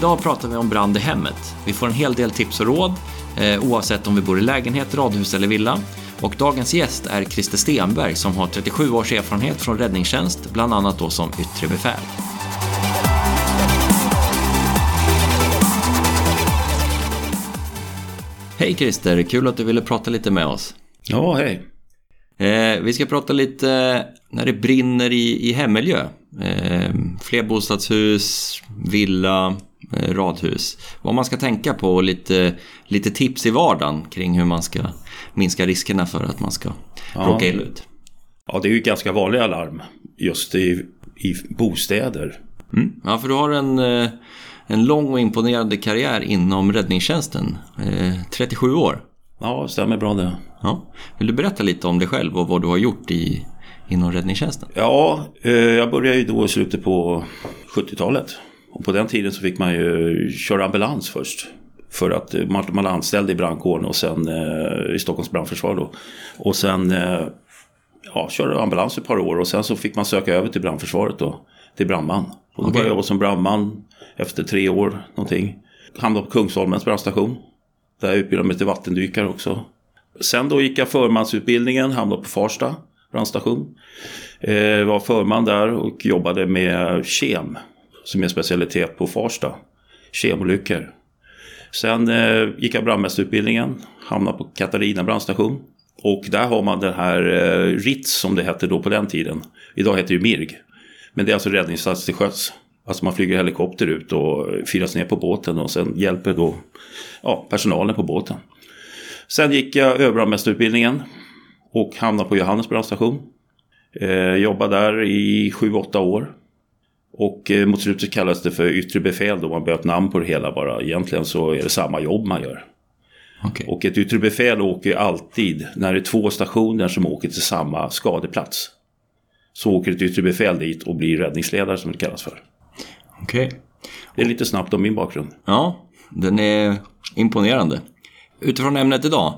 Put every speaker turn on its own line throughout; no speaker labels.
Idag pratar vi om brand i hemmet. Vi får en hel del tips och råd eh, oavsett om vi bor i lägenhet, radhus eller villa. Och dagens gäst är Christer Stenberg som har 37 års erfarenhet från räddningstjänst, bland annat då som yttre befäl. Hej Christer, kul att du ville prata lite med oss.
Ja, hej.
Eh, vi ska prata lite när det brinner i, i hemmiljö. Eh, flerbostadshus, villa, radhus. Vad man ska tänka på och lite, lite tips i vardagen kring hur man ska minska riskerna för att man ska ja. råka illa ut.
Ja, det är ju ganska vanliga larm just i, i bostäder.
Mm. Ja, för du har en, eh, en lång och imponerande karriär inom räddningstjänsten. 37 eh, år.
Ja, stämmer bra det.
Ja. Vill du berätta lite om dig själv och vad du har gjort i, inom räddningstjänsten?
Ja, eh, jag började ju då i slutet på 70-talet. Och på den tiden så fick man ju köra ambulans först. För att man var anställd i brandkåren och sen i Stockholms brandförsvar då. Och sen ja, körde ambulans ett par år och sen så fick man söka över till brandförsvaret då. Till brandman. Och då okay. började jag jobba som brandman efter tre år någonting. Hamnade på Kungsholmens brandstation. Där jag utbildade mig till vattendykare också. Sen då gick jag förmansutbildningen, hamnade på Farsta brandstation. Eh, var förman där och jobbade med kem. Som är specialitet på Farsta. Kemolyckor. Sen eh, gick jag brandmästarutbildningen. Hamnade på Katarina brandstation. Och där har man den här eh, RITS som det hette då på den tiden. Idag heter det MIRG. Men det är alltså räddningsinsats till sjöss. Alltså man flyger helikopter ut och firas ner på båten och sen hjälper då ja, personalen på båten. Sen gick jag överbrandmästarutbildningen och hamnade på Johannes brandstation. Eh, jobbade där i 7-8 år. Och eh, mot slutet kallades det för yttre befäl då man bytte namn på det hela bara. Egentligen så är det samma jobb man gör. Okay. Och ett yttre befäl åker alltid, när det är två stationer som åker till samma skadeplats. Så åker ett yttre befäl dit och blir räddningsledare som det kallas för.
Okej. Okay.
Det är lite snabbt om min bakgrund.
Ja, den är imponerande. Utifrån ämnet idag,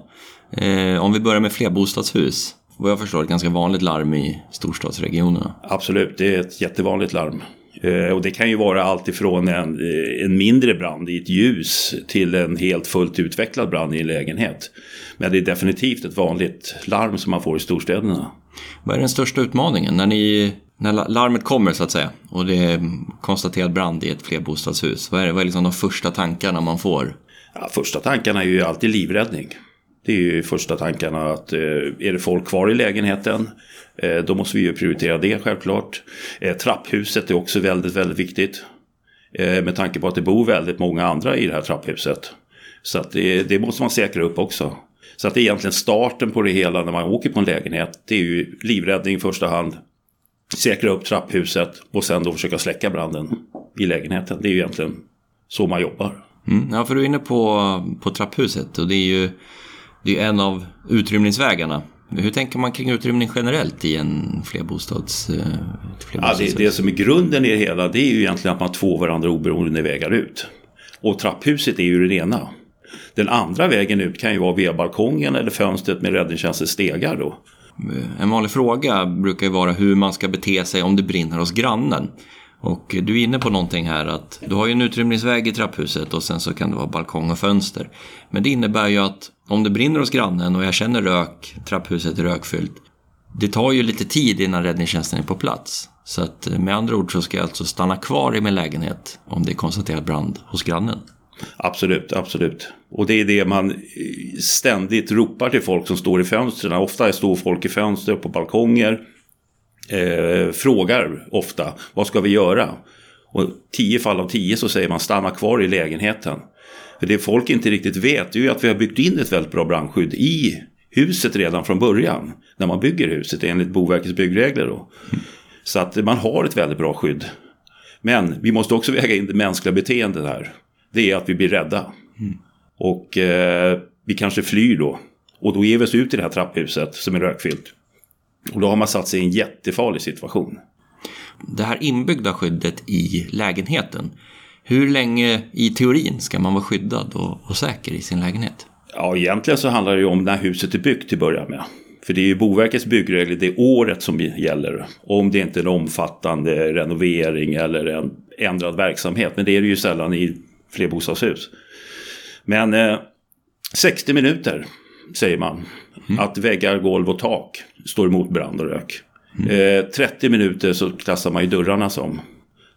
eh, om vi börjar med flerbostadshus. Vad jag förstår ett ganska vanligt larm i storstadsregionerna.
Absolut, det är ett jättevanligt larm. Eh, och det kan ju vara allt ifrån en, eh, en mindre brand i ett ljus till en helt fullt utvecklad brand i en lägenhet. Men det är definitivt ett vanligt larm som man får i storstäderna.
Vad är den största utmaningen när, ni, när larmet kommer så att säga och det är konstaterad brand i ett flerbostadshus? Vad är, vad är liksom de första tankarna man får?
Ja, första tankarna är ju alltid livräddning. Det är ju första tankarna att eh, är det folk kvar i lägenheten eh, då måste vi ju prioritera det självklart. Eh, trapphuset är också väldigt, väldigt viktigt. Med tanke på att det bor väldigt många andra i det här trapphuset. Så att det, det, måste man säkra upp också. Så att det är egentligen starten på det hela när man åker på en lägenhet. Det är ju livräddning i första hand. Säkra upp trapphuset och sen då försöka släcka branden i lägenheten. Det är ju egentligen så man jobbar.
Mm, ja, för du är inne på, på trapphuset och det är ju det är en av utrymningsvägarna. Hur tänker man kring utrymning generellt i en flerbostads... Eh,
ja, det, det som är grunden i det hela det är ju egentligen att man har två varandra oberoende vägar ut. Och trapphuset är ju den ena. Den andra vägen ut kan ju vara via balkongen eller fönstret med räddningstjänstens stegar då.
En vanlig fråga brukar ju vara hur man ska bete sig om det brinner hos grannen. Och du är inne på någonting här att du har ju en utrymningsväg i trapphuset och sen så kan det vara balkong och fönster. Men det innebär ju att om det brinner hos grannen och jag känner rök, trapphuset är rökfyllt. Det tar ju lite tid innan räddningstjänsten är på plats. Så att eh, med andra ord så ska jag alltså stanna kvar i min lägenhet om det är konstaterad brand hos grannen.
Absolut, absolut. Och det är det man eh, ständigt ropar till folk som står i fönstren. Ofta står folk i fönster på balkonger eh, frågar ofta vad ska vi göra? Och tio fall av tio så säger man stanna kvar i lägenheten. För det folk inte riktigt vet är ju att vi har byggt in ett väldigt bra brandskydd i huset redan från början. När man bygger huset enligt Boverkets byggregler. Då. Så att man har ett väldigt bra skydd. Men vi måste också väga in det mänskliga beteendet här. Det är att vi blir rädda. Mm. Och eh, vi kanske flyr då. Och då ger vi oss ut i det här trapphuset som är rökfyllt. Och då har man satt sig i en jättefarlig situation.
Det här inbyggda skyddet i lägenheten. Hur länge i teorin ska man vara skyddad och, och säker i sin lägenhet?
Ja, egentligen så handlar det ju om när huset är byggt till att börja med. För det är ju Boverkets byggregler, det är året som gäller. Om det inte är en omfattande renovering eller en ändrad verksamhet. Men det är det ju sällan i flerbostadshus. Men eh, 60 minuter säger man. Mm. Att väggar, golv och tak står emot brand och rök. Mm. Eh, 30 minuter så klassar man ju dörrarna som.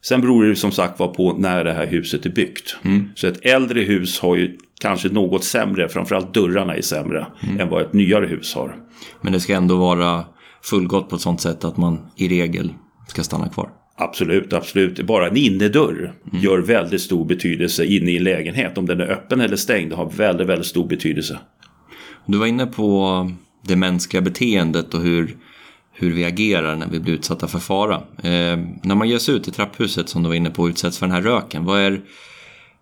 Sen beror det som sagt var på när det här huset är byggt. Mm. Så ett äldre hus har ju kanske något sämre, framförallt dörrarna är sämre mm. än vad ett nyare hus har.
Men det ska ändå vara fullgott på ett sånt sätt att man i regel ska stanna kvar?
Absolut, absolut. Bara en innedörr mm. gör väldigt stor betydelse inne i en lägenhet. Om den är öppen eller stängd har väldigt, väldigt stor betydelse.
Du var inne på det mänskliga beteendet och hur, hur vi agerar när vi blir utsatta för fara. Eh, när man ger sig ut i trapphuset som du var inne på och utsätts för den här röken, vad är,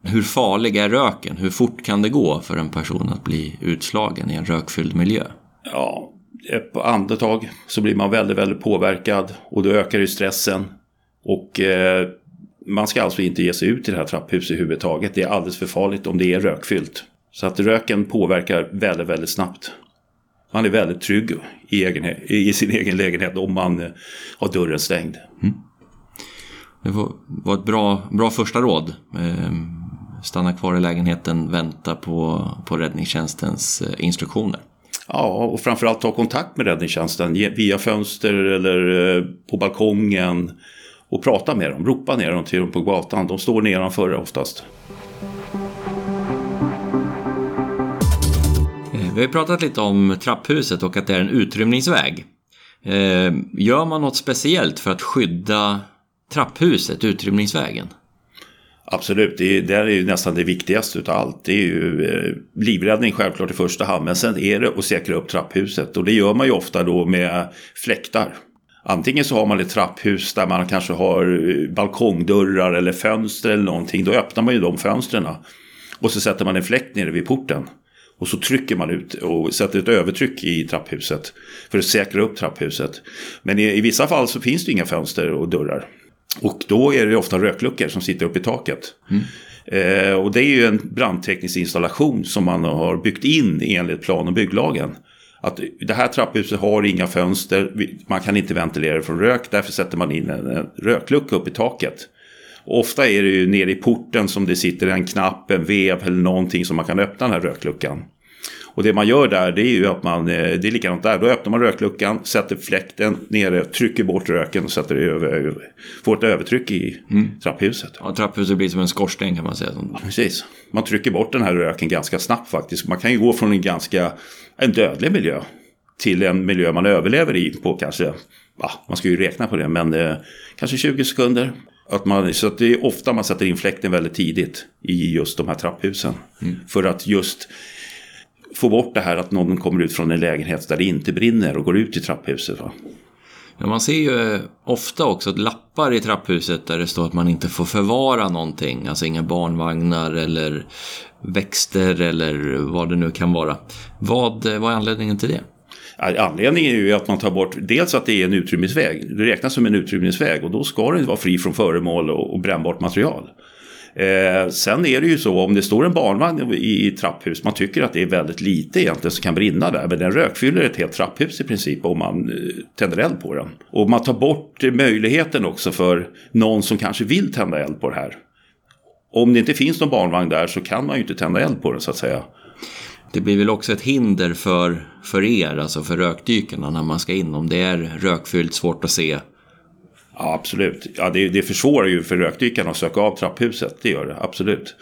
hur farlig är röken? Hur fort kan det gå för en person att bli utslagen i en rökfylld miljö?
Ja, på andetag så blir man väldigt, väldigt påverkad och då ökar ju stressen. Och eh, man ska alltså inte ge sig ut i det här trapphuset överhuvudtaget. Det är alldeles för farligt om det är rökfyllt. Så att röken påverkar väldigt, väldigt snabbt. Man är väldigt trygg i, egen, i sin egen lägenhet om man eh, har dörren stängd. Mm.
Det var ett bra, bra första råd. Ehm, stanna kvar i lägenheten, vänta på, på räddningstjänstens eh, instruktioner.
Ja, och framförallt ta kontakt med räddningstjänsten via fönster eller eh, på balkongen och prata med dem. Ropa ner dem till dem på gatan. De står nedanför oftast.
Vi har pratat lite om trapphuset och att det är en utrymningsväg. Eh, gör man något speciellt för att skydda trapphuset, utrymningsvägen?
Absolut, det, är, det är ju nästan det viktigaste utav allt. Det är ju eh, livräddning självklart i första hand. Men sen är det att säkra upp trapphuset. Och det gör man ju ofta då med fläktar. Antingen så har man ett trapphus där man kanske har eh, balkongdörrar eller fönster eller någonting. Då öppnar man ju de fönstren. Och så sätter man en fläkt nere vid porten. Och så trycker man ut och sätter ett övertryck i trapphuset. För att säkra upp trapphuset. Men i, i vissa fall så finns det inga fönster och dörrar. Och då är det ofta rökluckor som sitter uppe i taket. Mm. Eh, och det är ju en brandteknisk installation som man har byggt in enligt plan och bygglagen. Att det här trapphuset har inga fönster, man kan inte ventilera från rök, därför sätter man in en, en röklucka upp i taket. Och ofta är det ju nere i porten som det sitter en knapp, en vev eller någonting som man kan öppna den här rökluckan. Och det man gör där det är ju att man, eh, det är likadant där, då öppnar man rökluckan, sätter fläkten nere, trycker bort röken och sätter över, får ett övertryck i mm. trapphuset.
Ja, trapphuset blir som en skorsten kan man säga.
Ja, precis. Man trycker bort den här röken ganska snabbt faktiskt. Man kan ju gå från en ganska, en dödlig miljö till en miljö man överlever i på kanske, ja, man ska ju räkna på det, men eh, kanske 20 sekunder. Att man, så att det är ofta man sätter in fläkten väldigt tidigt i just de här trapphusen. Mm. För att just få bort det här att någon kommer ut från en lägenhet där det inte brinner och går ut i trapphuset. Va?
Ja, man ser ju ofta också lappar i trapphuset där det står att man inte får förvara någonting. Alltså inga barnvagnar eller växter eller vad det nu kan vara. Vad, vad är anledningen till det?
Anledningen är ju att man tar bort dels att det är en utrymningsväg. Det räknas som en utrymningsväg och då ska den vara fri från föremål och, och brännbart material. Eh, sen är det ju så om det står en barnvagn i, i trapphus, man tycker att det är väldigt lite egentligen som kan brinna där. Men den rökfyller ett helt trapphus i princip om man eh, tänder eld på den. Och man tar bort möjligheten också för någon som kanske vill tända eld på det här. Om det inte finns någon barnvagn där så kan man ju inte tända eld på den så att säga.
Det blir väl också ett hinder för, för er, alltså för rökdykarna när man ska in. Om det är rökfyllt, svårt att se,
Ja, absolut. Ja, det, det försvårar ju för rökdykarna att söka av trapphuset. Det gör det, absolut.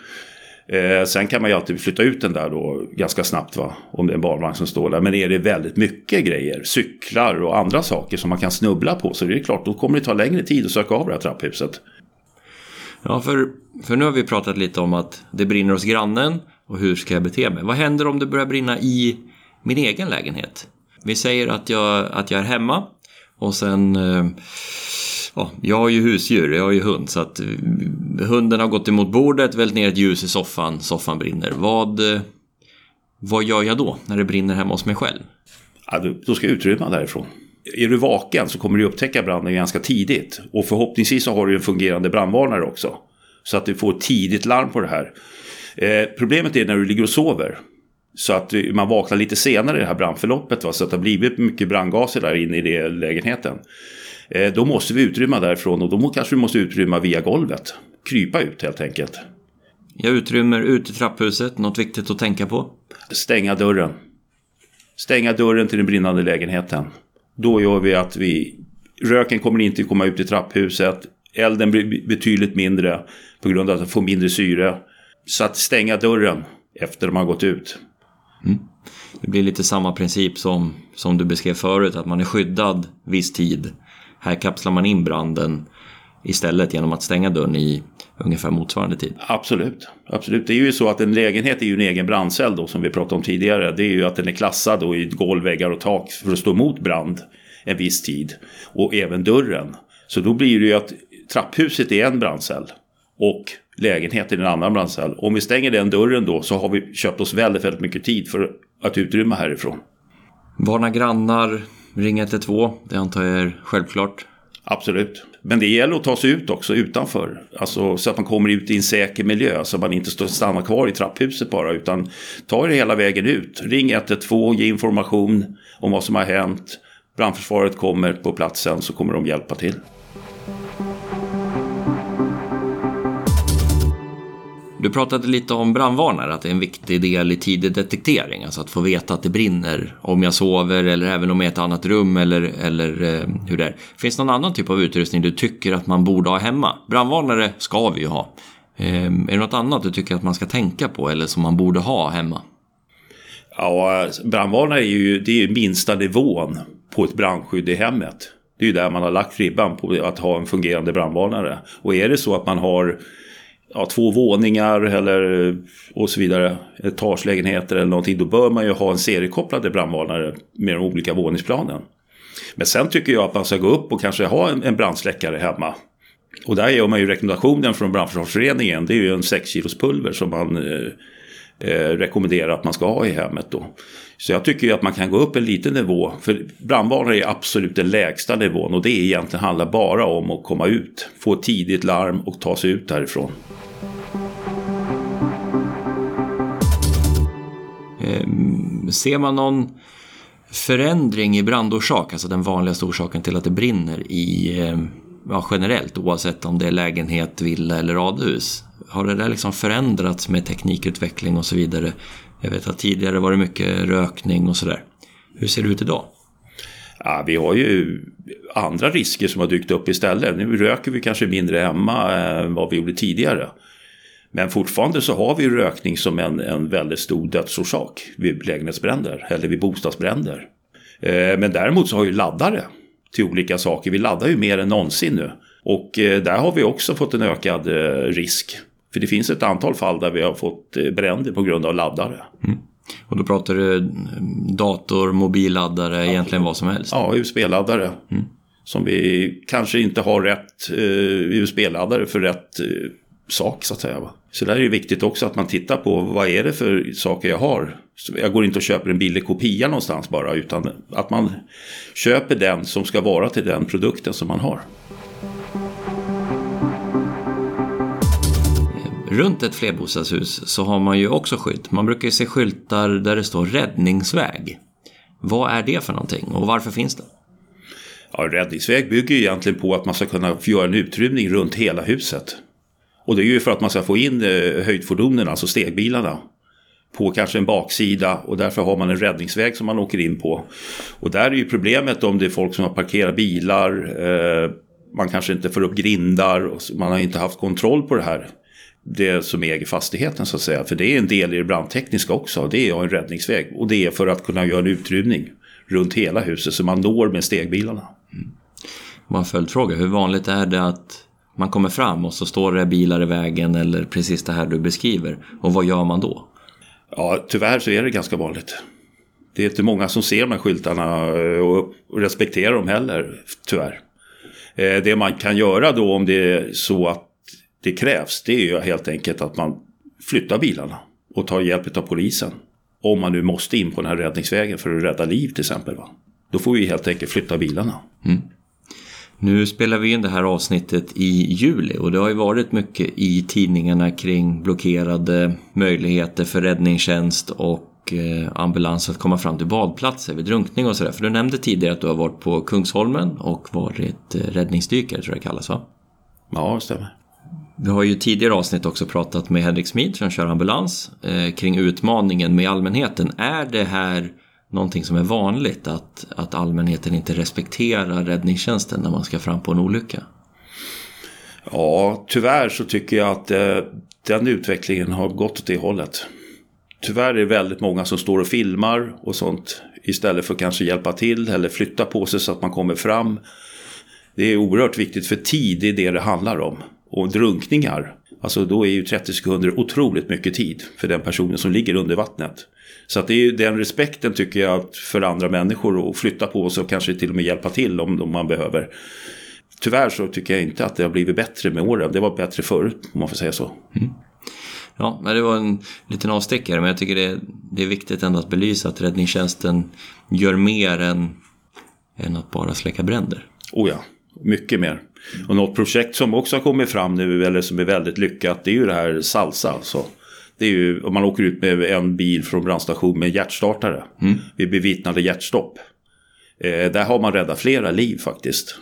Eh, sen kan man ju alltid flytta ut den där då ganska snabbt va. Om det är en barnvagn som står där. Men är det väldigt mycket grejer, cyklar och andra saker som man kan snubbla på. Så det är klart, då kommer det ta längre tid att söka av det här trapphuset.
Ja, för, för nu har vi pratat lite om att det brinner hos grannen och hur ska jag bete mig. Vad händer om det börjar brinna i min egen lägenhet? Vi säger att jag, att jag är hemma och sen eh, ja, jag har ju husdjur, jag har ju hund. Så att eh, hunden har gått emot bordet, vält ner ett ljus i soffan, soffan brinner. Vad, eh, vad gör jag då när det brinner hemma hos mig själv?
Ja, du, då ska jag utrymma därifrån. Är du vaken så kommer du upptäcka branden ganska tidigt. Och förhoppningsvis så har du en fungerande brandvarnare också. Så att du får ett tidigt larm på det här. Eh, problemet är när du ligger och sover. Så att eh, man vaknar lite senare i det här brandförloppet. Va? Så att det har blivit mycket brandgaser där inne i det lägenheten. Eh, då måste vi utrymma därifrån och då kanske vi måste utrymma via golvet. Krypa ut helt enkelt.
Jag utrymmer ut i trapphuset, något viktigt att tänka på?
Stänga dörren. Stänga dörren till den brinnande lägenheten. Då gör vi att vi... Röken kommer inte komma ut i trapphuset. Elden blir betydligt mindre på grund av att den får mindre syre. Så att stänga dörren efter de har gått ut.
Mm. Det blir lite samma princip som, som du beskrev förut, att man är skyddad viss tid. Här kapslar man in branden istället genom att stänga dörren i ungefär motsvarande tid.
Absolut. Absolut. Det är ju så att en lägenhet är ju en egen brandcell då som vi pratade om tidigare. Det är ju att den är klassad då i golv, väggar och tak för att stå emot brand en viss tid. Och även dörren. Så då blir det ju att trapphuset är en brandcell. Och lägenheten är en annan brandcell. Om vi stänger den dörren då så har vi köpt oss väldigt, väldigt mycket tid för att utrymma härifrån.
Varna grannar, ring 112, det antar jag är självklart.
Absolut. Men det gäller att ta sig ut också utanför. Alltså så att man kommer ut i en säker miljö. Så att man inte stannar kvar i trapphuset bara. Utan ta det hela vägen ut. Ring 112, ge information om vad som har hänt. Brandförsvaret kommer på platsen så kommer de hjälpa till.
Du pratade lite om brandvarnare, att det är en viktig del i tidig detektering. Alltså att få veta att det brinner om jag sover eller även om jag är i ett annat rum eller, eller eh, hur det är. Finns det någon annan typ av utrustning du tycker att man borde ha hemma? Brandvarnare ska vi ju ha. Eh, är det något annat du tycker att man ska tänka på eller som man borde ha hemma?
Ja, brandvarnare är ju, det är ju minsta nivån på ett brandskydd i hemmet. Det är ju där man har lagt ribban på att ha en fungerande brandvarnare. Och är det så att man har ja, två våningar eller och så vidare, etagelägenheter eller någonting, då bör man ju ha en seriekopplade brandvarnare med de olika våningsplanen. Men sen tycker jag att man ska gå upp och kanske ha en, en brandsläckare hemma. Och där gör man ju rekommendationen från Brandförsvarsföreningen, det är ju en 6 kilos pulver som man eh, eh, rekommenderar att man ska ha i hemmet då. Så jag tycker ju att man kan gå upp en liten nivå. För brandvarnare är absolut den lägsta nivån och det egentligen handlar bara om att komma ut. Få tidigt larm och ta sig ut därifrån.
Ehm, ser man någon förändring i brandorsak, alltså den vanligaste orsaken till att det brinner i, ehm, ja, generellt oavsett om det är lägenhet, villa eller radhus? Har det där liksom förändrats med teknikutveckling och så vidare? Jag vet att tidigare var det mycket rökning och sådär. Hur ser det ut idag?
Ja, vi har ju andra risker som har dykt upp istället. Nu röker vi kanske mindre hemma än vad vi gjorde tidigare. Men fortfarande så har vi rökning som en, en väldigt stor dödsorsak vid lägenhetsbränder eller vid bostadsbränder. Eh, men däremot så har ju laddare till olika saker. Vi laddar ju mer än någonsin nu. Och eh, där har vi också fått en ökad eh, risk. För det finns ett antal fall där vi har fått bränder på grund av laddare. Mm.
Och då pratar du dator, mobilladdare, ja, egentligen vad som helst?
Ja, USB-laddare. Mm. Som vi kanske inte har rätt USB-laddare för rätt sak så att säga. Så där är det viktigt också att man tittar på vad är det för saker jag har. Så jag går inte och köper en billig kopia någonstans bara utan att man köper den som ska vara till den produkten som man har.
Runt ett flerbostadshus så har man ju också skydd. Man brukar ju se skyltar där det står räddningsväg. Vad är det för någonting och varför finns det?
Ja, räddningsväg bygger ju egentligen på att man ska kunna göra en utrymning runt hela huset. Och det är ju för att man ska få in eh, höjdfordonen, alltså stegbilarna, på kanske en baksida och därför har man en räddningsväg som man åker in på. Och där är ju problemet om det är folk som har parkerat bilar, eh, man kanske inte får upp grindar, man har inte haft kontroll på det här. Det som äger fastigheten så att säga. För det är en del i det brandtekniska också. Det är en räddningsväg. Och det är för att kunna göra en utrymning runt hela huset så man når med stegbilarna. Mm.
man en följdfråga. Hur vanligt är det att man kommer fram och så står det bilar i vägen eller precis det här du beskriver. Och vad gör man då?
Ja, tyvärr så är det ganska vanligt. Det är inte många som ser de här skyltarna och respekterar dem heller, tyvärr. Eh, det man kan göra då om det är så att det krävs, det är ju helt enkelt att man flyttar bilarna och tar hjälp av polisen. Om man nu måste in på den här räddningsvägen för att rädda liv till exempel. Va? Då får vi helt enkelt flytta bilarna. Mm.
Nu spelar vi in det här avsnittet i juli och det har ju varit mycket i tidningarna kring blockerade möjligheter för räddningstjänst och eh, ambulans att komma fram till badplatser vid drunkning och sådär. För du nämnde tidigare att du har varit på Kungsholmen och varit eh, räddningsdykare tror jag det kallas va?
Ja, det stämmer.
Vi har ju tidigare avsnitt också pratat med Henrik Smid som kör ambulans eh, kring utmaningen med allmänheten. Är det här någonting som är vanligt att, att allmänheten inte respekterar räddningstjänsten när man ska fram på en olycka?
Ja, tyvärr så tycker jag att eh, den utvecklingen har gått åt det hållet. Tyvärr är det väldigt många som står och filmar och sånt istället för att kanske hjälpa till eller flytta på sig så att man kommer fram. Det är oerhört viktigt för tid, det är det det handlar om. Och drunkningar, alltså då är ju 30 sekunder otroligt mycket tid för den personen som ligger under vattnet. Så att det är ju den respekten tycker jag för andra människor att flytta på sig och kanske till och med hjälpa till om, om man behöver. Tyvärr så tycker jag inte att det har blivit bättre med åren. Det var bättre förut om man får säga så. Mm.
Ja, men det var en liten avstickare men jag tycker det, det är viktigt ändå att belysa att räddningstjänsten gör mer än, än att bara släcka bränder.
Oh ja, mycket mer. Och något projekt som också har kommit fram nu eller som är väldigt lyckat det är ju det här Salsa. Alltså. Det är ju om man åker ut med en bil från brandstation med hjärtstartare. Mm. Vi bevittnade hjärtstopp. Eh, där har man räddat flera liv faktiskt.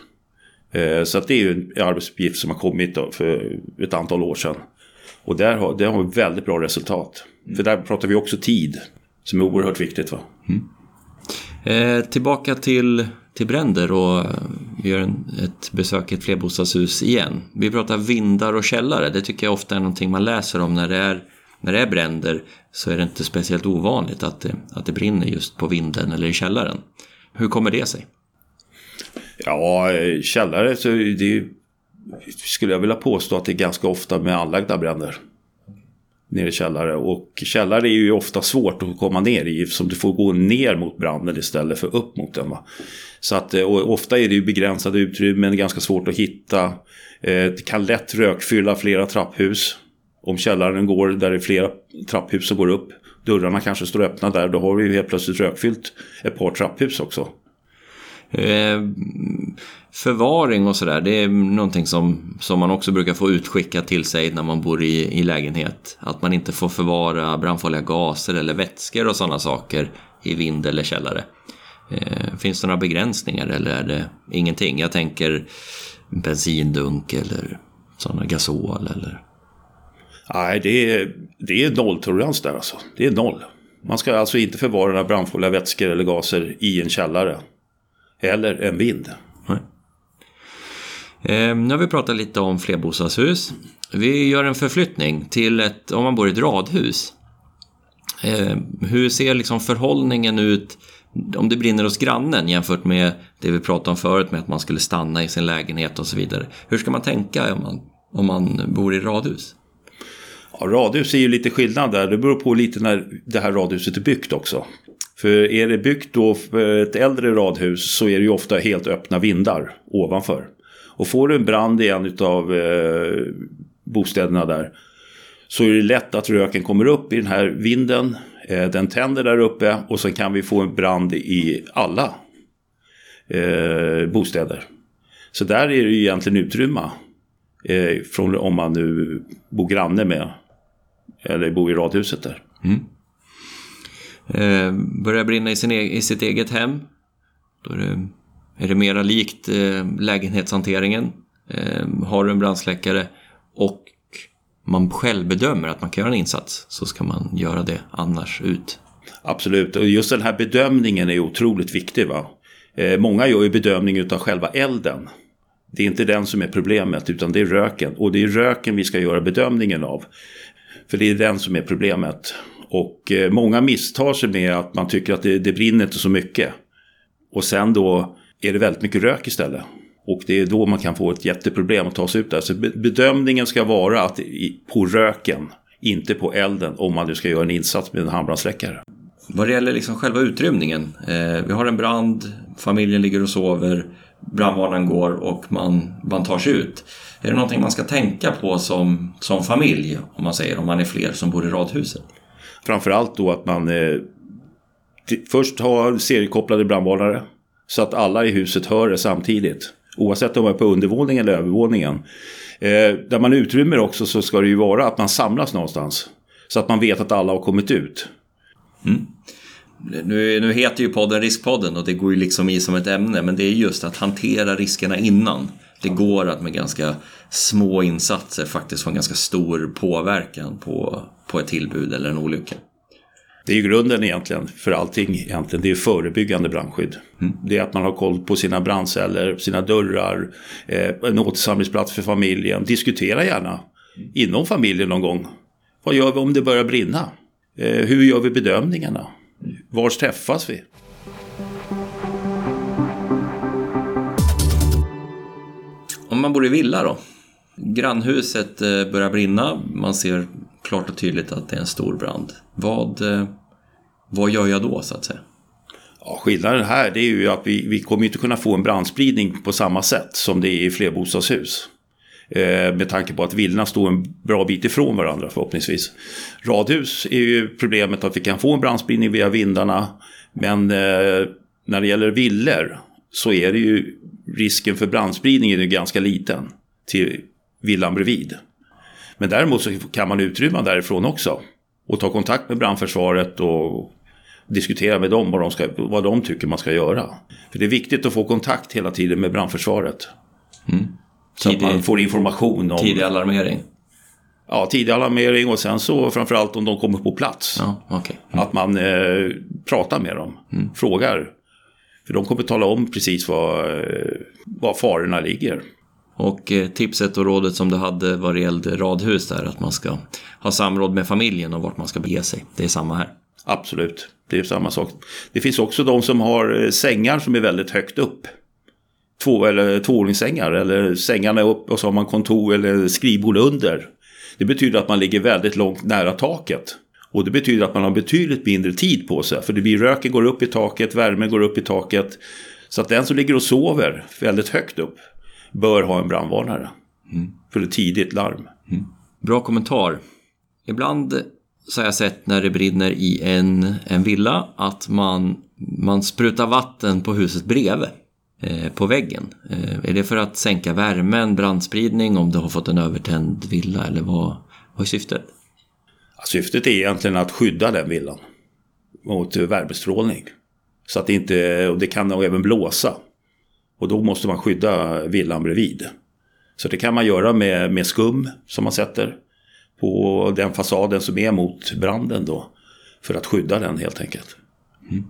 Eh, så det är ju en arbetsuppgift som har kommit för ett antal år sedan. Och där har, där har vi väldigt bra resultat. Mm. För där pratar vi också tid. Som är oerhört viktigt. Va? Mm.
Eh, tillbaka till, till bränder och vi gör en, ett besök i ett flerbostadshus igen. Vi pratar vindar och källare. Det tycker jag ofta är någonting man läser om när det är, när det är bränder. Så är det inte speciellt ovanligt att det, att det brinner just på vinden eller i källaren. Hur kommer det sig?
Ja, källare så det skulle jag vilja påstå att det är ganska ofta med anlagda bränder. Nere i källare. Och källare är ju ofta svårt att komma ner i. eftersom du får gå ner mot branden istället för upp mot den. Va? Så att, eh, och ofta är det ju begränsade utrymmen, ganska svårt att hitta. Eh, det kan lätt rökfylla flera trapphus. Om källaren går där det är flera trapphus som går upp. Dörrarna kanske står öppna där. Då har vi ju helt plötsligt rökfyllt ett par trapphus också.
Eh, förvaring och sådär, det är någonting som, som man också brukar få utskickat till sig när man bor i, i lägenhet. Att man inte får förvara brandfarliga gaser eller vätskor och sådana saker i vind eller källare. Eh, finns det några begränsningar eller är det ingenting? Jag tänker bensindunk eller sådana gasol eller?
Nej, det är, det är nolltolerans där alltså. Det är noll. Man ska alltså inte förvara några brandfarliga vätskor eller gaser i en källare. Eller en vind.
Eh, nu har vi pratat lite om flerbostadshus. Vi gör en förflyttning till ett, om man bor i ett radhus. Eh, hur ser liksom förhållningen ut om det brinner hos grannen jämfört med det vi pratade om förut med att man skulle stanna i sin lägenhet och så vidare. Hur ska man tänka om man, om man bor i radhus?
Ja, radhus är ju lite skillnad där. Det beror på lite när det här radhuset är byggt också. För är det byggt då för ett äldre radhus så är det ju ofta helt öppna vindar ovanför. Och får du en brand i en av eh, bostäderna där så är det lätt att röken kommer upp i den här vinden. Eh, den tänder där uppe och så kan vi få en brand i alla eh, bostäder. Så där är det ju egentligen utrymma. Eh, från om man nu bor granne med eller bor i radhuset där. Mm.
Eh, börjar brinna i, sin, e-, i sitt eget hem. Då är det, är det mera likt eh, lägenhetshanteringen. Eh, har du en brandsläckare och man själv bedömer att man kan göra en insats så ska man göra det annars ut.
Absolut, och just den här bedömningen är otroligt viktig. Va? Eh, många gör ju bedömning av själva elden. Det är inte den som är problemet utan det är röken. Och det är röken vi ska göra bedömningen av. För det är den som är problemet. Och eh, många misstar sig med att man tycker att det, det brinner inte så mycket. Och sen då är det väldigt mycket rök istället. Och det är då man kan få ett jätteproblem att ta sig ut där. Så bedömningen ska vara att på röken, inte på elden, om man nu ska göra en insats med en handbrandsläckare.
Vad det gäller liksom själva utrymningen. Eh, vi har en brand, familjen ligger och sover, brandvarnaren går och man, man tar sig ut. Är det någonting man ska tänka på som, som familj, om man säger, om man är fler som bor i radhuset?
Framförallt då att man eh, först har seriekopplade brandvarnare. Så att alla i huset hör det samtidigt. Oavsett om man är på undervåningen eller övervåningen. Eh, där man utrymmer också så ska det ju vara att man samlas någonstans. Så att man vet att alla har kommit ut.
Mm. Nu, nu heter ju podden Riskpodden och det går ju liksom i som ett ämne men det är just att hantera riskerna innan. det går att med ganska små insatser faktiskt få en ganska stor påverkan på, på ett tillbud eller en olycka.
Det är ju grunden egentligen för allting egentligen. Det är förebyggande brandskydd. Mm. Det är att man har koll på sina brandceller, sina dörrar, eh, en återsamlingsplats för familjen. Diskutera gärna inom familjen någon gång. Vad gör vi om det börjar brinna? Eh, hur gör vi bedömningarna? Var träffas vi?
Om man bor i villa då? Grannhuset eh, börjar brinna, man ser klart och tydligt att det är en stor brand. Vad, eh, vad gör jag då så att säga?
Ja, skillnaden här det är ju att vi, vi kommer inte kunna få en brandspridning på samma sätt som det är i flerbostadshus. Eh, med tanke på att villorna står en bra bit ifrån varandra förhoppningsvis. Radhus är ju problemet att vi kan få en brandspridning via vindarna. Men eh, när det gäller villor så är det ju risken för brandspridning är ju ganska liten till villan bredvid. Men däremot så kan man utrymma därifrån också. Och ta kontakt med brandförsvaret och diskutera med dem vad de, ska, vad de tycker man ska göra. För det är viktigt att få kontakt hela tiden med brandförsvaret. Mm. Så tidig, att man får information om...
Tidig alarmering?
Ja, tidig alarmering och sen så framförallt om de kommer på plats.
Ja, okay.
mm. Att man eh, pratar med dem, mm. frågar. För de kommer tala om precis var, eh, var farorna ligger.
Och eh, tipset och rådet som du hade vad det gällde radhus där, att man ska ha samråd med familjen och vart man ska bege sig. Det är samma här.
Absolut, det är samma sak. Det finns också de som har eh, sängar som är väldigt högt upp. Två eller tvåvåningssängar eller sängarna upp och så har man kontor eller skrivbord under. Det betyder att man ligger väldigt långt nära taket. Och det betyder att man har betydligt mindre tid på sig. För det blir röken går upp i taket, värmen går upp i taket. Så att den som ligger och sover väldigt högt upp bör ha en brandvarnare. Mm. För ett tidigt larm. Mm.
Bra kommentar. Ibland så har jag sett när det brinner i en, en villa att man, man sprutar vatten på huset bredvid. Eh, på väggen. Eh, är det för att sänka värmen, brandspridning, om du har fått en övertänd villa eller vad, vad är syftet?
Syftet är egentligen att skydda den villan mot värmestrålning. Så att det inte, och det kan även blåsa. Och då måste man skydda villan bredvid. Så det kan man göra med, med skum som man sätter på den fasaden som är mot branden då. För att skydda den helt enkelt. Mm.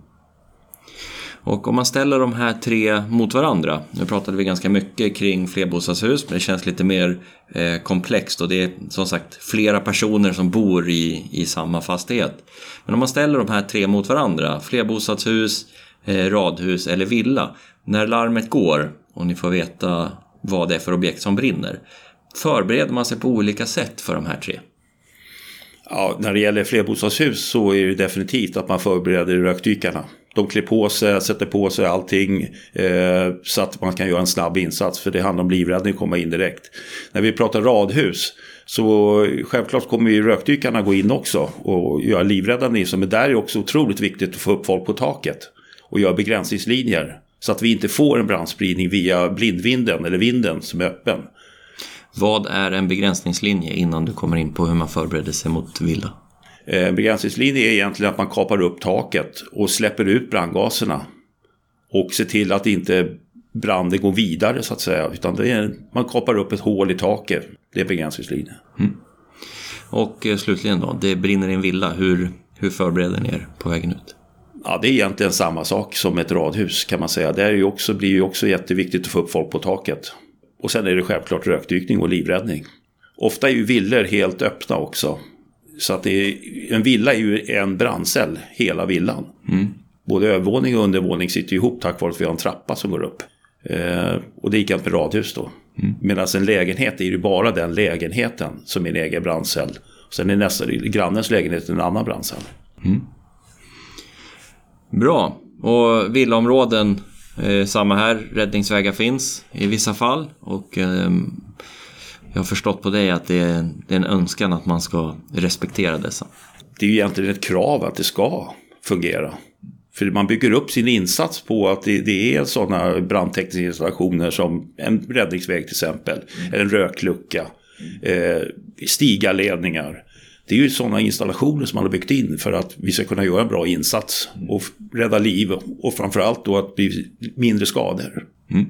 Och om man ställer de här tre mot varandra, nu pratade vi ganska mycket kring flerbostadshus, men det känns lite mer eh, komplext och det är som sagt flera personer som bor i, i samma fastighet. Men om man ställer de här tre mot varandra, flerbostadshus, Eh, radhus eller villa, när larmet går och ni får veta vad det är för objekt som brinner, förbereder man sig på olika sätt för de här tre?
Ja, när det gäller flerbostadshus så är det definitivt att man förbereder rökdykarna. De klär på sig, sätter på sig allting eh, så att man kan göra en snabb insats. För det handlar om livräddning, komma in direkt. När vi pratar radhus så självklart kommer ju rökdykarna gå in också och göra livräddande insatser. Men där är det också otroligt viktigt att få upp folk på taket och göra begränsningslinjer. Så att vi inte får en brandspridning via blindvinden eller vinden som är öppen.
Vad är en begränsningslinje innan du kommer in på hur man förbereder sig mot villa?
En eh, begränsningslinje är egentligen att man kapar upp taket och släpper ut brandgaserna. Och ser till att inte branden går vidare så att säga. Utan är, man kapar upp ett hål i taket. Det är begränsningslinje. Mm.
Och eh, slutligen då, det brinner i en villa. Hur, hur förbereder ni er på vägen ut?
Ja, det är egentligen samma sak som ett radhus kan man säga. Det är ju också, blir ju också jätteviktigt att få upp folk på taket. Och sen är det självklart rökdykning och livräddning. Ofta är ju villor helt öppna också. Så att är, en villa är ju en brandcell, hela villan. Mm. Både övervåning och undervåning sitter ihop tack vare att vi har en trappa som går upp. Eh, och det är likadant med radhus då. Mm. Medan en lägenhet är ju bara den lägenheten som är en egen brandcell. Sen är nästa, grannens lägenhet en annan brandcell. Mm.
Bra. Och villaområden, eh, samma här. Räddningsvägar finns i vissa fall. Och eh, jag har förstått på dig att det är, det är en önskan att man ska respektera dessa.
Det är ju egentligen ett krav att det ska fungera. För man bygger upp sin insats på att det, det är sådana brandtekniska installationer som en räddningsväg till exempel. Mm. Eller en röklucka. Eh, stigarledningar. Det är ju sådana installationer som man har byggt in för att vi ska kunna göra en bra insats och rädda liv och framförallt då att bli mindre skador. Mm.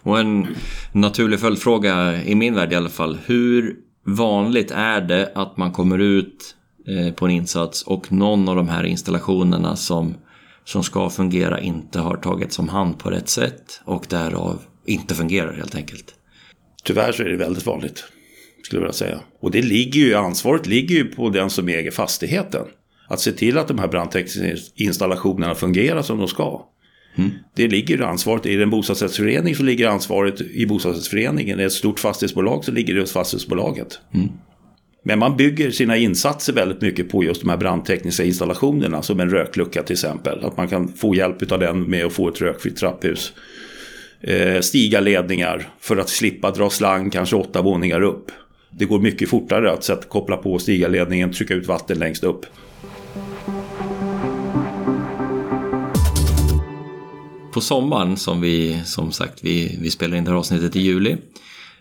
Och en naturlig följdfråga i min värld i alla fall. Hur vanligt är det att man kommer ut eh, på en insats och någon av de här installationerna som, som ska fungera inte har tagits om hand på rätt sätt och därav inte fungerar helt enkelt?
Tyvärr så är det väldigt vanligt. Skulle jag vilja säga. Och det ligger ju, ansvaret ligger ju på den som äger fastigheten. Att se till att de här brandtekniska installationerna fungerar som de ska. Mm. Det ligger ansvaret i en bostadsrättsförening så ligger ansvaret i bostadsrättsföreningen. I ett stort fastighetsbolag så ligger det hos fastighetsbolaget. Mm. Men man bygger sina insatser väldigt mycket på just de här brandtekniska installationerna. Som en röklucka till exempel. Att man kan få hjälp av den med att få ett rökfritt trapphus. Eh, stiga ledningar för att slippa dra slang kanske åtta våningar upp. Det går mycket fortare att sätta, koppla på stigarledningen, trycka ut vatten längst upp.
På sommaren som vi, som sagt, vi, vi spelar in det här avsnittet i juli.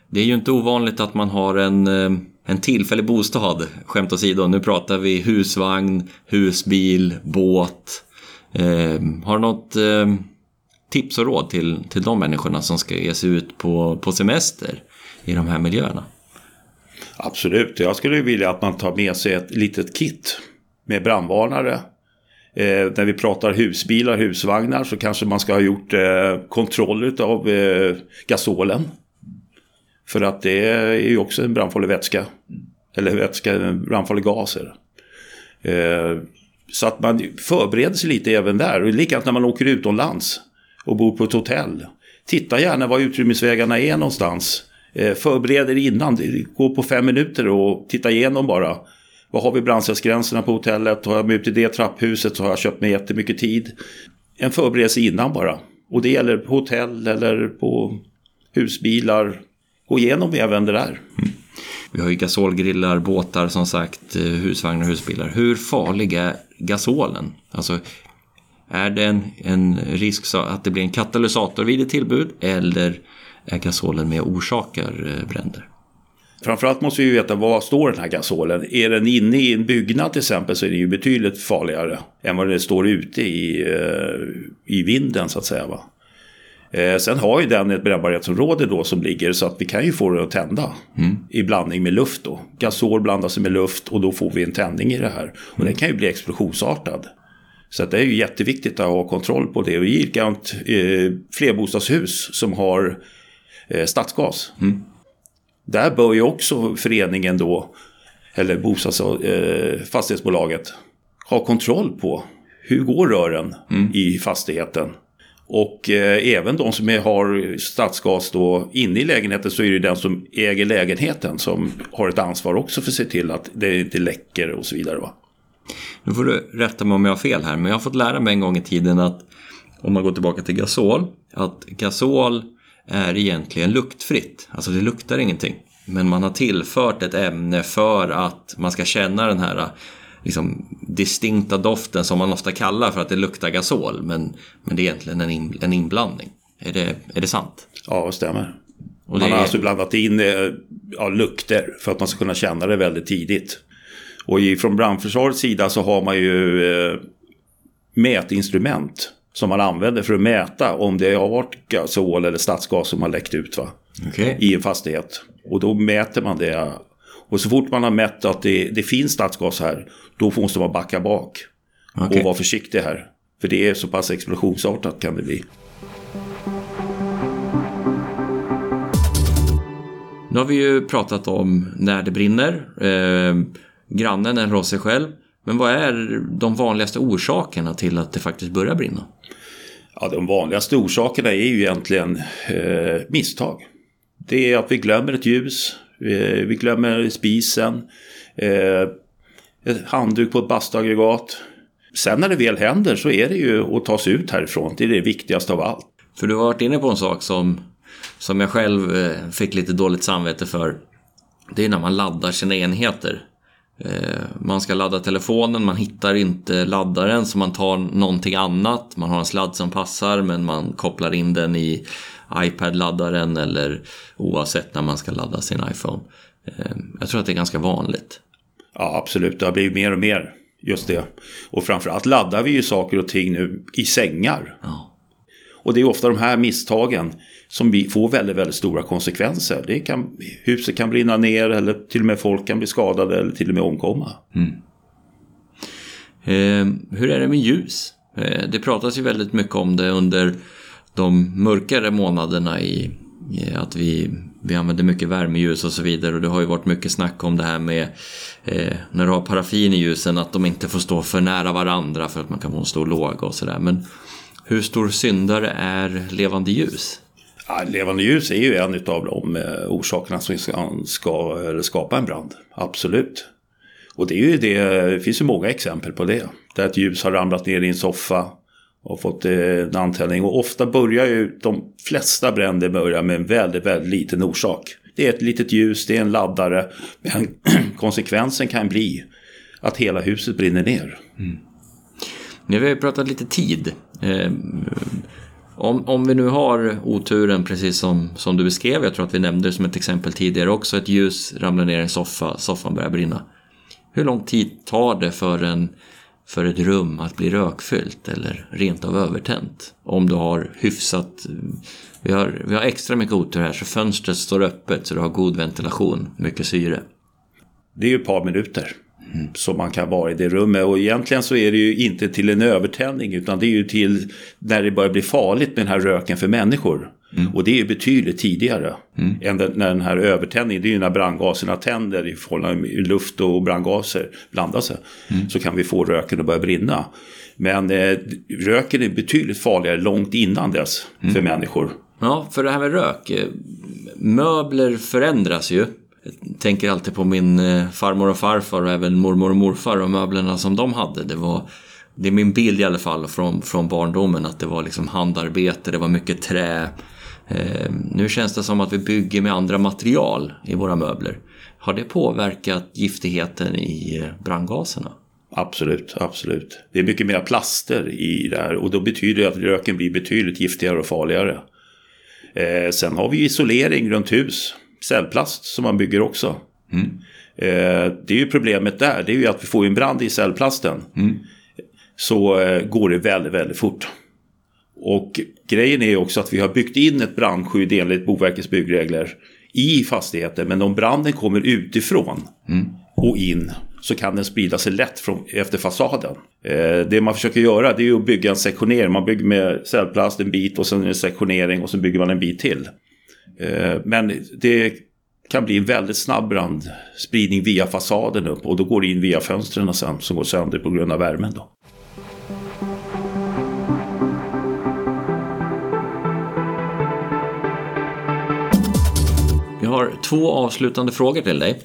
Det är ju inte ovanligt att man har en, eh, en tillfällig bostad, skämt åsido. Nu pratar vi husvagn, husbil, båt. Eh, har du något eh, tips och råd till, till de människorna som ska ge sig ut på, på semester i de här miljöerna?
Absolut, jag skulle vilja att man tar med sig ett litet kit med brandvarnare. Eh, när vi pratar husbilar, husvagnar så kanske man ska ha gjort eh, kontroll av eh, gasolen. För att det är ju också en brandfarlig vätska. Eller vätska, en brandfarlig gas är det. Eh, så att man förbereder sig lite även där. Och likadant när man åker utomlands och bor på ett hotell. Titta gärna var utrymningsvägarna är någonstans. Eh, Förbered er innan, gå på fem minuter och titta igenom bara. Vad har vi brandsäkerhetsgränserna på hotellet? Har jag mig ut i det trapphuset så har jag köpt mig jättemycket tid. En förberedelse innan bara. Och det gäller på hotell eller på husbilar. Gå igenom även det där. Mm.
Vi har ju gasolgrillar, båtar som sagt, eh, husvagnar och husbilar. Hur farlig är gasolen? Alltså, är det en, en risk så att det blir en katalysator vid ett tillbud eller gasolen med och orsakar eh, bränder?
Framförallt måste vi veta var står den här gasolen. Är den inne i en byggnad till exempel så är den ju betydligt farligare än vad den står ute i, eh, i vinden så att säga. Va? Eh, sen har ju den ett brännbarhetsområde då som ligger så att vi kan ju få det att tända mm. i blandning med luft då. Gasol blandas med luft och då får vi en tändning i det här. Och mm. den kan ju bli explosionsartad. Så det är ju jätteviktigt att ha kontroll på det. Och i likadant eh, flerbostadshus som har eh, stadsgas. Mm. Där bör ju också föreningen då, eller bostads, eh, fastighetsbolaget, ha kontroll på hur går rören mm. i fastigheten. Och eh, även de som är, har stadsgas då inne i lägenheten så är det den som äger lägenheten som har ett ansvar också för att se till att det inte läcker och så vidare. Va?
Nu får du rätta mig om jag har fel här, men jag har fått lära mig en gång i tiden att om man går tillbaka till gasol, att gasol är egentligen luktfritt. Alltså det luktar ingenting. Men man har tillfört ett ämne för att man ska känna den här liksom, distinkta doften som man ofta kallar för att det luktar gasol. Men, men det är egentligen en, in, en inblandning. Är det, är det sant?
Ja, det stämmer. Och det man har är... alltså blandat in eh, ja, lukter för att man ska kunna känna det väldigt tidigt. Och från brandförsvarets sida så har man ju eh, mätinstrument som man använder för att mäta om det har varit gasol eller stadsgas som har läckt ut va? Okay. i en fastighet. Och då mäter man det. Och så fort man har mätt att det, det finns stadsgas här, då måste man backa bak. Okay. Och vara försiktig här. För det är så pass explosionsartat kan det bli.
Nu har vi ju pratat om när det brinner. Eh, grannen ändrar av sig själv. Men vad är de vanligaste orsakerna till att det faktiskt börjar brinna?
Ja, de vanligaste orsakerna är ju egentligen eh, misstag. Det är att vi glömmer ett ljus, eh, vi glömmer spisen, eh, ett handduk på ett bastuaggregat. Sen när det väl händer så är det ju att ta sig ut härifrån. Det är det viktigaste av allt.
För du har varit inne på en sak som, som jag själv eh, fick lite dåligt samvete för. Det är när man laddar sina enheter. Eh, man ska ladda telefonen, man hittar inte laddaren så man tar någonting annat. Man har en sladd som passar men man kopplar in den i iPad-laddaren eller oavsett när man ska ladda sin iPhone. Eh, jag tror att det är ganska vanligt.
Ja, absolut. Det har blivit mer och mer just det. Och framförallt laddar vi ju saker och ting nu i sängar. Ja. Och det är ofta de här misstagen som får väldigt, väldigt stora konsekvenser. Det kan, huset kan brinna ner eller till och med folk kan bli skadade eller till och med omkomma. Mm.
Eh, hur är det med ljus? Eh, det pratas ju väldigt mycket om det under de mörkare månaderna i, i att vi, vi använder mycket värmeljus och så vidare. Och det har ju varit mycket snack om det här med eh, när du har paraffin i ljusen att de inte får stå för nära varandra för att man kan få en stor låga och sådär. Men hur stor syndare är levande ljus?
Ja, levande ljus är ju en av de eh, orsakerna som ska, ska skapa en brand. Absolut. Och det, är ju det, det finns ju många exempel på det. Där ett ljus har ramlat ner i en soffa och fått eh, en antändning. Och ofta börjar ju de flesta bränder börja med en väldigt, väldigt liten orsak. Det är ett litet ljus, det är en laddare. Men konsekvensen kan bli att hela huset brinner ner. Mm.
Nu har vi pratat lite tid. Eh, om, om vi nu har oturen, precis som, som du beskrev, jag tror att vi nämnde det som ett exempel tidigare också, ett ljus ramlar ner i en soffa, soffan börjar brinna. Hur lång tid tar det för, en, för ett rum att bli rökfyllt eller rent av övertänt? Om du har hyfsat... Vi har, vi har extra mycket otur här så fönstret står öppet så du har god ventilation, mycket syre.
Det är ju ett par minuter mm. som man kan vara i det rummet. Och egentligen så är det ju inte till en övertändning utan det är ju till när det börjar bli farligt med den här röken för människor. Mm. Och det är betydligt tidigare mm. än den, när den här övertändningen, det är ju när brandgaserna tänder i förhållande till luft och brandgaser blandar sig. Mm. Så kan vi få röken att börja brinna. Men eh, röken är betydligt farligare långt innan dess för mm. människor.
Ja, för det här med rök. Eh, möbler förändras ju. Jag tänker alltid på min eh, farmor och farfar och även mormor och morfar och möblerna som de hade. Det var det är min bild i alla fall från, från barndomen att det var liksom handarbete, det var mycket trä, Eh, nu känns det som att vi bygger med andra material i våra möbler. Har det påverkat giftigheten i eh, brandgaserna?
Absolut, absolut. Det är mycket mer plaster i det här och då betyder det att röken blir betydligt giftigare och farligare. Eh, sen har vi isolering runt hus, cellplast som man bygger också. Mm. Eh, det är ju problemet där, det är ju att vi får en brand i cellplasten. Mm. Så eh, går det väldigt, väldigt fort. Och grejen är också att vi har byggt in ett brandskydd enligt Boverkets byggregler i fastigheter. Men om branden kommer utifrån mm. och in så kan den sprida sig lätt från, efter fasaden. Eh, det man försöker göra det är att bygga en sektionering. Man bygger med cellplast en bit och sen en sektionering och sen bygger man en bit till. Eh, men det kan bli en väldigt snabb brandspridning via fasaden upp och då går det in via fönstren sen som går sönder på grund av värmen. Då.
har två avslutande frågor till dig.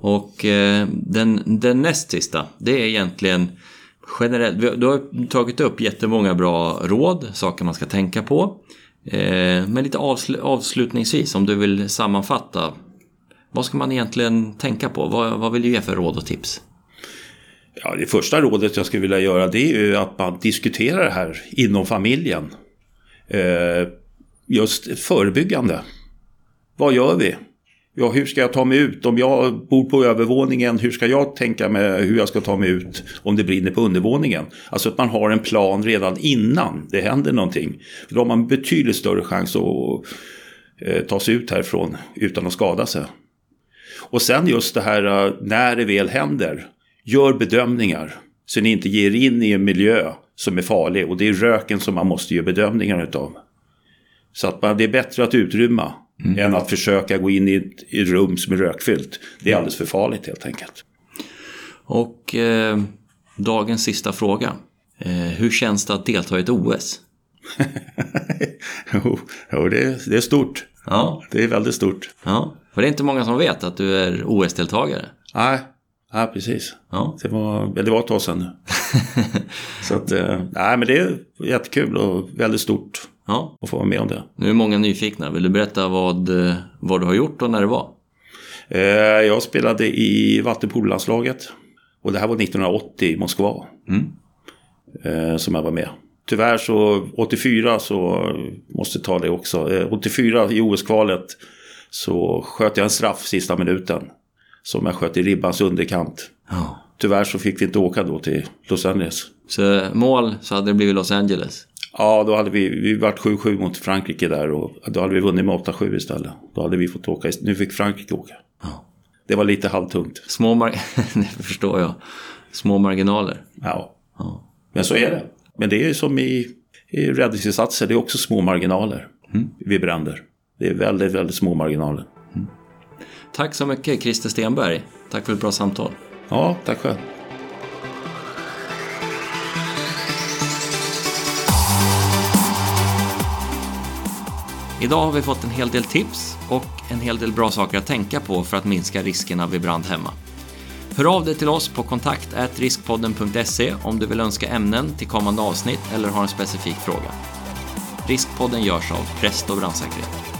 Och eh, den, den näst sista, det är egentligen generellt. Du har tagit upp jättemånga bra råd, saker man ska tänka på. Eh, men lite avsl avslutningsvis, om du vill sammanfatta. Vad ska man egentligen tänka på? Vad, vad vill du ge för råd och tips?
Ja, det första rådet jag skulle vilja göra det är ju att man diskuterar det här inom familjen. Eh, just förebyggande. Vad gör vi? Ja, hur ska jag ta mig ut? Om jag bor på övervåningen, hur ska jag tänka mig hur jag ska ta mig ut om det brinner på undervåningen? Alltså att man har en plan redan innan det händer någonting. Då har man betydligt större chans att eh, ta sig ut härifrån utan att skada sig. Och sen just det här eh, när det väl händer, gör bedömningar. Så ni inte ger in i en miljö som är farlig och det är röken som man måste göra bedömningar utav. Så att man, det är bättre att utrymma Mm. Än att försöka gå in i ett, i ett rum som är rökfyllt. Det är alldeles för farligt helt enkelt.
Och eh, dagens sista fråga. Eh, hur känns det att delta i ett OS?
jo, jo det, är, det är stort. Ja. Det är väldigt stort.
Ja, för det är inte många som vet att du är OS-deltagare.
Nej, ja, precis. Ja. Det, var, det var ett tag sedan nu. Så att, eh, nej men det är jättekul och väldigt stort ja. att få vara med om det.
Nu är många nyfikna. Vill du berätta vad, vad du har gjort och när det var?
Eh, jag spelade i vattenpololandslaget. Och det här var 1980 i Moskva. Mm. Eh, som jag var med. Tyvärr så 84 så måste ta det också. 84 i OS-kvalet så sköt jag en straff sista minuten. Som jag sköt i ribbans underkant. Ja. Tyvärr så fick vi inte åka då till Los Angeles.
Så mål så hade det blivit Los Angeles?
Ja, då hade vi, vi varit 7-7 mot Frankrike där och då hade vi vunnit med 8-7 istället. Då hade vi fått åka, nu fick Frankrike åka.
Ja.
Det var lite halvtungt.
Små mar- det förstår jag. Små marginaler.
Ja,
Ja.
men så är det. Men det är som i, i räddningsinsatser, det är också små marginaler vid bränder. Det är väldigt, väldigt små marginaler.
Tack så mycket Christer Stenberg. Tack för ett bra samtal.
Ja, tack själv.
Idag har vi fått en hel del tips och en hel del bra saker att tänka på för att minska riskerna vid brand hemma. Hör av dig till oss på kontaktriskpodden.se om du vill önska ämnen till kommande avsnitt eller har en specifik fråga. Riskpodden görs av Presto Brandsäkerhet.